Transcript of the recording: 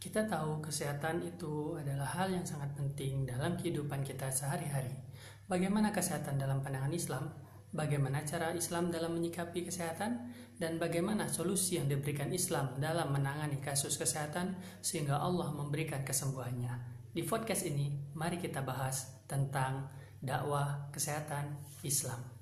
Kita tahu kesehatan itu adalah hal yang sangat penting dalam kehidupan kita sehari-hari. Bagaimana kesehatan dalam pandangan Islam? Bagaimana cara Islam dalam menyikapi kesehatan? Dan bagaimana solusi yang diberikan Islam dalam menangani kasus kesehatan sehingga Allah memberikan kesembuhannya? Di podcast ini, mari kita bahas tentang dakwah kesehatan Islam.